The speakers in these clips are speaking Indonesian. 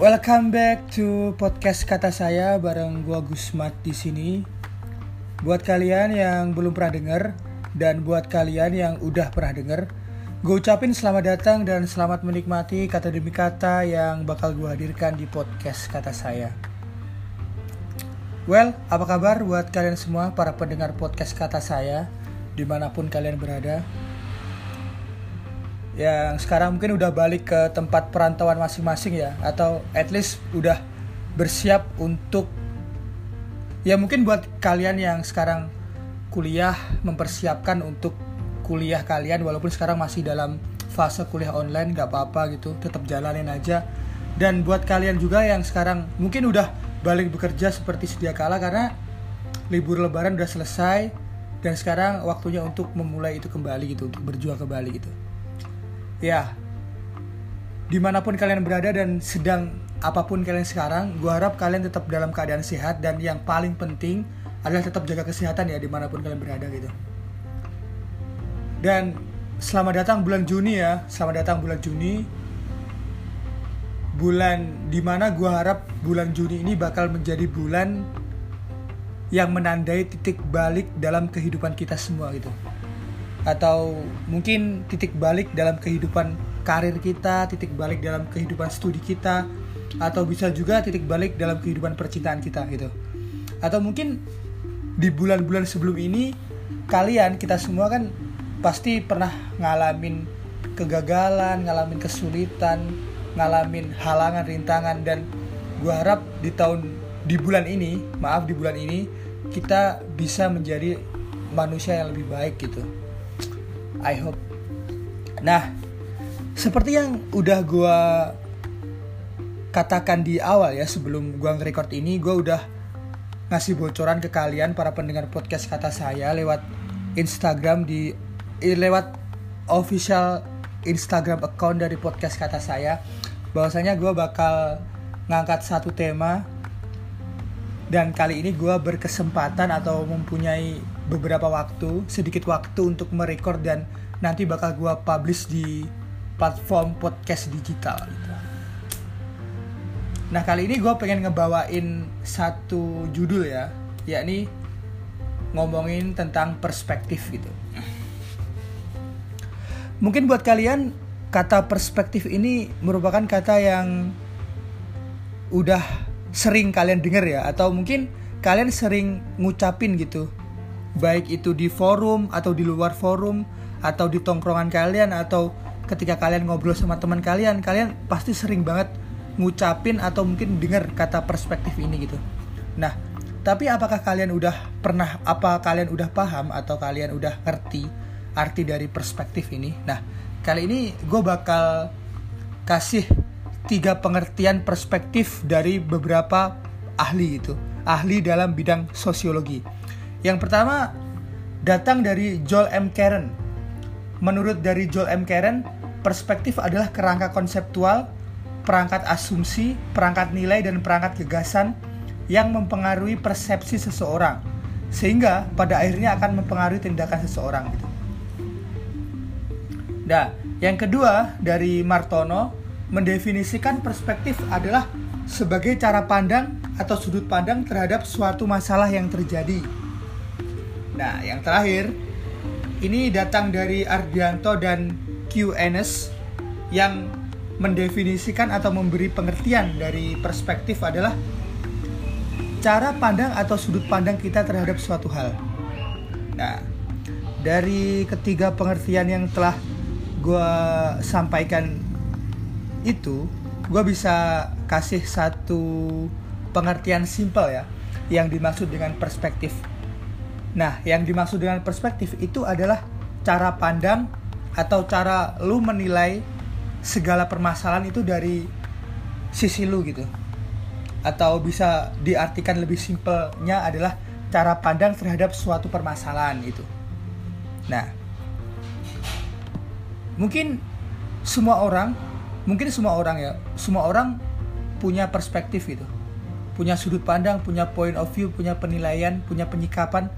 Welcome back to podcast kata saya bareng gua Gusmat di sini. Buat kalian yang belum pernah denger dan buat kalian yang udah pernah denger, gue ucapin selamat datang dan selamat menikmati kata demi kata yang bakal gue hadirkan di podcast kata saya. Well, apa kabar buat kalian semua para pendengar podcast kata saya di mana pun kalian berada? Yang sekarang mungkin udah balik ke tempat perantauan masing-masing ya. Atau at least udah bersiap untuk ya mungkin buat kalian yang sekarang kuliah mempersiapkan untuk kuliah kalian walaupun sekarang masih dalam fase kuliah online gak apa-apa gitu tetap jalanin aja. Dan buat kalian juga yang sekarang mungkin udah balik bekerja seperti sedia kala karena libur lebaran udah selesai dan sekarang waktunya untuk memulai itu kembali gitu untuk berjuang kembali gitu ya di mana pun kalian berada dan sedang apa pun kalian sekarang gue harap kalian tetap dalam keadaan sehat dan yang paling penting adalah tetap jaga kesehatan ya di mana pun kalian berada gitu. Dan selamat datang bulan Juni ya selamat datang bulan Juni. Bulan di mana gue harap bulan Juni ini bakal menjadi bulan yang menandai titik balik dalam kehidupan kita semua gitu atau mungkin titik balik dalam kehidupan karir kita, titik balik dalam kehidupan studi kita, atau bisa juga titik balik dalam kehidupan percintaan kita gitu. Atau mungkin di bulan-bulan sebelum ini kalian kita semua kan pasti pernah ngalamin kegagalan, ngalamin kesulitan, ngalamin halangan, rintangan dan gue harap di tahun di bulan ini, maaf di bulan ini kita bisa menjadi manusia yang lebih baik gitu. I hope. Nah, seperti yang udah gue katakan di awal ya sebelum gue nge-record ini, gue udah ngasih bocoran ke kalian para pendengar podcast kata saya lewat Instagram di eh, lewat official Instagram account dari podcast kata saya bahwasanya gue bakal ngangkat satu tema dan kali ini gue berkesempatan atau mempunyai beberapa waktu, sedikit waktu untuk merekord dan nanti bakal gue publish di platform podcast digital gitu. Nah kali ini gue pengen ngebawain satu judul ya, yakni ngomongin tentang perspektif gitu. Mungkin buat kalian kata perspektif ini merupakan kata yang udah sering kalian dengar ya atau mungkin kalian sering ngucapin gitu baik itu di forum atau di luar forum atau di tongkrongan kalian atau ketika kalian ngobrol sama teman kalian kalian pasti sering banget ngucapin atau mungkin dengar kata perspektif ini gitu. Nah tapi apakah kalian udah pernah apa kalian udah paham atau kalian udah ngerti arti dari perspektif ini? Nah kali ini gue bakal kasih tiga pengertian perspektif dari beberapa ahli itu ahli dalam bidang sosiologi yang pertama datang dari Joel M. Karen. Menurut dari Joel M. Karen, perspektif adalah kerangka konseptual, perangkat asumsi, perangkat nilai, dan perangkat gagasan yang mempengaruhi persepsi seseorang, sehingga pada akhirnya akan mempengaruhi tindakan seseorang. Gitu. Nah, yang kedua dari Martono mendefinisikan perspektif adalah sebagai cara pandang atau sudut pandang terhadap suatu masalah yang terjadi Nah, yang terakhir ini datang dari Ardianto dan QNS yang mendefinisikan atau memberi pengertian dari perspektif adalah cara pandang atau sudut pandang kita terhadap suatu hal. Nah, dari ketiga pengertian yang telah gue sampaikan itu, gue bisa kasih satu pengertian simpel ya, yang dimaksud dengan perspektif. Nah, yang dimaksud dengan perspektif itu adalah cara pandang atau cara lu menilai segala permasalahan itu dari sisi lu gitu. Atau bisa diartikan lebih simpelnya adalah cara pandang terhadap suatu permasalahan itu. Nah, mungkin semua orang, mungkin semua orang ya, semua orang punya perspektif gitu. Punya sudut pandang, punya point of view, punya penilaian, punya penyikapan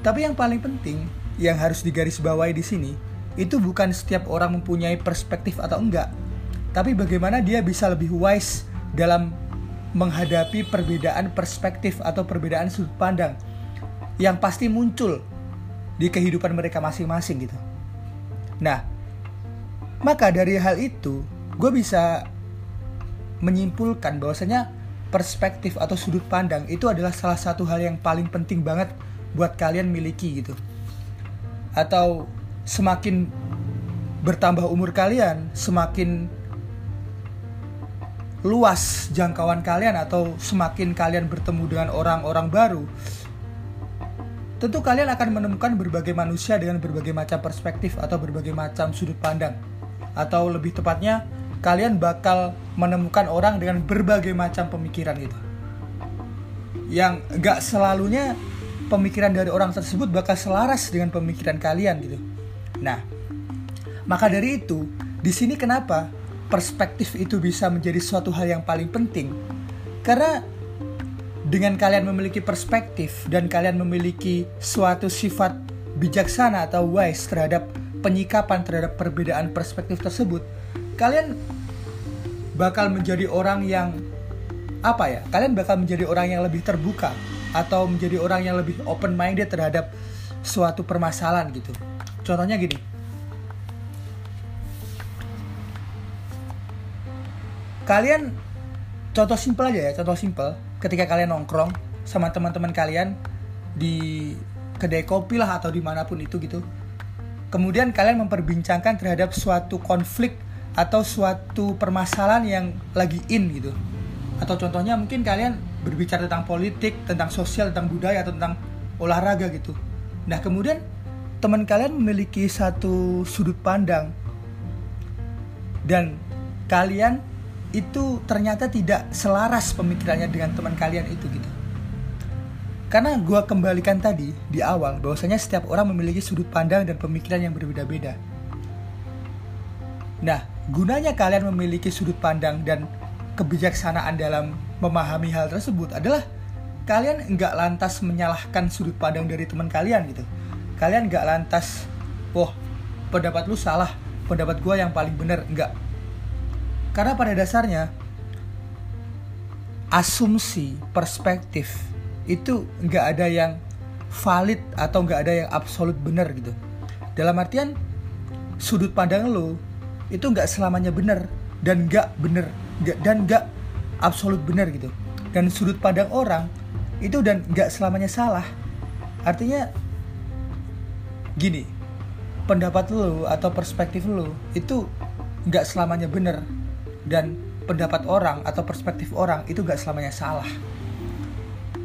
tapi yang paling penting yang harus digarisbawahi di sini itu bukan setiap orang mempunyai perspektif atau enggak, tapi bagaimana dia bisa lebih wise dalam menghadapi perbedaan perspektif atau perbedaan sudut pandang yang pasti muncul di kehidupan mereka masing-masing gitu. Nah, maka dari hal itu gue bisa menyimpulkan bahwasanya perspektif atau sudut pandang itu adalah salah satu hal yang paling penting banget buat kalian miliki gitu. Atau semakin bertambah umur kalian, semakin luas jangkauan kalian atau semakin kalian bertemu dengan orang-orang baru, tentu kalian akan menemukan berbagai manusia dengan berbagai macam perspektif atau berbagai macam sudut pandang. Atau lebih tepatnya, kalian bakal menemukan orang dengan berbagai macam pemikiran gitu. Yang gak selalunya pemikiran dari orang tersebut bakal selaras dengan pemikiran kalian gitu. Nah, maka dari itu, di sini kenapa perspektif itu bisa menjadi suatu hal yang paling penting? Karena dengan kalian memiliki perspektif dan kalian memiliki suatu sifat bijaksana atau wise terhadap penyikapan terhadap perbedaan perspektif tersebut, kalian bakal menjadi orang yang apa ya? Kalian bakal menjadi orang yang lebih terbuka atau menjadi orang yang lebih open minded terhadap suatu permasalahan gitu. Contohnya gini, kalian contoh simpel aja ya contoh simpel. Ketika kalian nongkrong sama teman-teman kalian di kedai kopi lah atau di mana pun itu gitu. Kemudian kalian memperbincangkan terhadap suatu konflik atau suatu permasalahan yang lagi in gitu. Atau contohnya mungkin kalian berbicara tentang politik tentang sosial tentang budaya atau tentang olahraga gitu nah kemudian teman kalian memiliki satu sudut pandang dan kalian itu ternyata tidak selaras pemikirannya dengan teman kalian itu gitu. Karena gue kembalikan tadi di awal bahwasanya setiap orang memiliki sudut pandang dan pemikiran yang berbeda-beda. Nah, gunanya kalian memiliki sudut pandang dan kebijaksanaan dalam memahami hal tersebut adalah kalian nggak lantas menyalahkan sudut pandang dari teman kalian gitu. Kalian nggak lantas, wah pendapat lu salah, pendapat gue yang paling benar, nggak karena pada dasarnya asumsi perspektif itu nggak ada yang valid atau nggak ada yang absolut benar gitu. Dalam artian sudut pandang lo itu nggak selamanya benar dan nggak benar dan nggak absolut benar gitu. Dan sudut pandang orang itu dan nggak selamanya salah. Artinya gini, pendapat lo atau perspektif lo itu nggak selamanya benar dan pendapat orang atau perspektif orang itu gak selamanya salah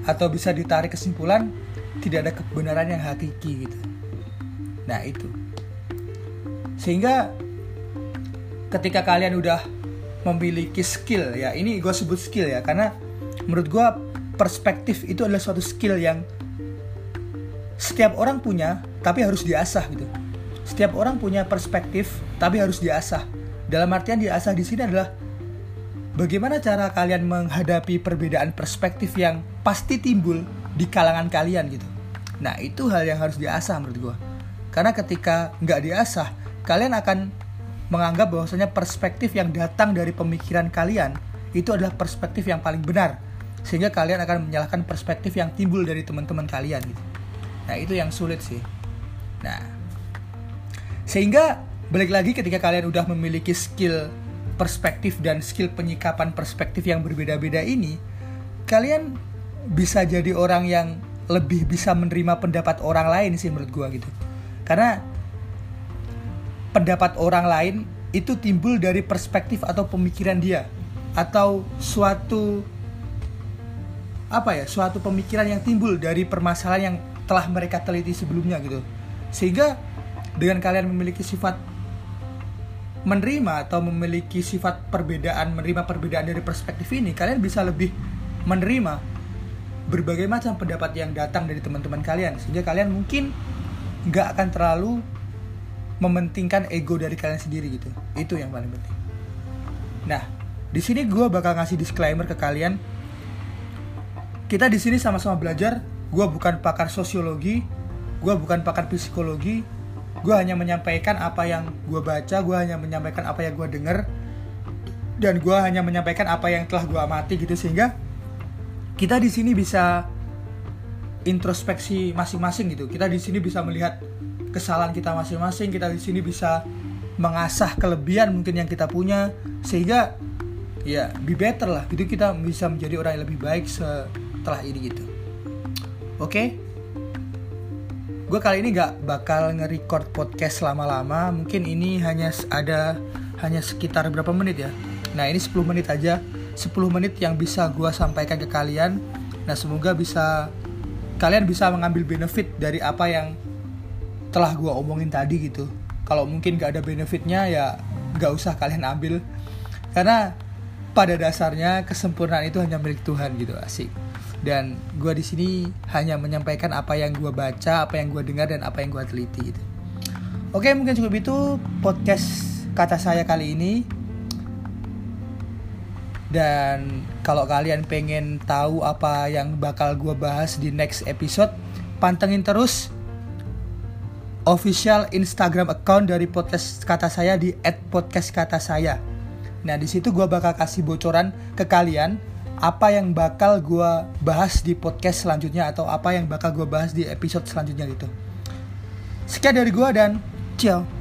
atau bisa ditarik kesimpulan tidak ada kebenaran yang hakiki gitu nah itu sehingga ketika kalian udah memiliki skill ya ini gue sebut skill ya karena menurut gue perspektif itu adalah suatu skill yang setiap orang punya tapi harus diasah gitu setiap orang punya perspektif tapi harus diasah dalam artian diasah di sini adalah bagaimana cara kalian menghadapi perbedaan perspektif yang pasti timbul di kalangan kalian gitu. Nah itu hal yang harus diasah menurut gue. Karena ketika nggak diasah, kalian akan menganggap bahwasanya perspektif yang datang dari pemikiran kalian itu adalah perspektif yang paling benar. Sehingga kalian akan menyalahkan perspektif yang timbul dari teman-teman kalian gitu. Nah itu yang sulit sih. Nah, sehingga balik lagi ketika kalian udah memiliki skill perspektif dan skill penyikapan perspektif yang berbeda-beda ini, kalian bisa jadi orang yang lebih bisa menerima pendapat orang lain sih menurut gua gitu. Karena pendapat orang lain itu timbul dari perspektif atau pemikiran dia atau suatu apa ya, suatu pemikiran yang timbul dari permasalahan yang telah mereka teliti sebelumnya gitu. Sehingga dengan kalian memiliki sifat menerima atau memiliki sifat perbedaan, menerima perbedaan dari perspektif ini, kalian bisa lebih menerima berbagai macam pendapat yang datang dari teman-teman kalian, sehingga kalian mungkin nggak akan terlalu mementingkan ego dari kalian sendiri gitu. Itu yang paling penting. Nah, di sini gue bakal ngasih disclaimer ke kalian. Kita di sini sama-sama belajar. Gue bukan pakar sosiologi, gue bukan pakar psikologi, gue hanya menyampaikan apa yang gue baca gue hanya menyampaikan apa yang gue denger dan gue hanya menyampaikan apa yang telah gue amati gitu sehingga kita di sini bisa introspeksi masing-masing gitu kita di sini bisa melihat kesalahan kita masing-masing kita di sini bisa mengasah kelebihan mungkin yang kita punya sehingga ya be better lah. Gitu kita bisa menjadi orang yang lebih baik setelah ini gitu. Oke? Okay? gue kali ini nggak bakal nge-record podcast lama-lama. Mungkin ini hanya ada hanya sekitar berapa menit ya? Nah ini 10 menit aja. 10 menit yang bisa gue sampaikan ke kalian. Nah semoga bisa Kalian bisa mengambil benefit dari apa yang Telah gue omongin tadi gitu Kalau mungkin gak ada benefitnya ya Gak usah kalian ambil Karena pada dasarnya kesempurnaan itu hanya milik Tuhan gitu asik dan gue di sini hanya menyampaikan apa yang gue baca, apa yang gue dengar dan apa yang gue teliti gitu. Oke mungkin cukup itu podcast kata saya kali ini. Dan kalau kalian pengen tahu apa yang bakal gue bahas di next episode, pantengin terus official Instagram account dari podcast kata saya di @podcastkata_saya. Nah di situ gue bakal kasih bocoran ke kalian apa yang bakal gue bahas di podcast selanjutnya atau apa yang bakal gue bahas di episode selanjutnya gitu. Sekian dari gue dan ciao.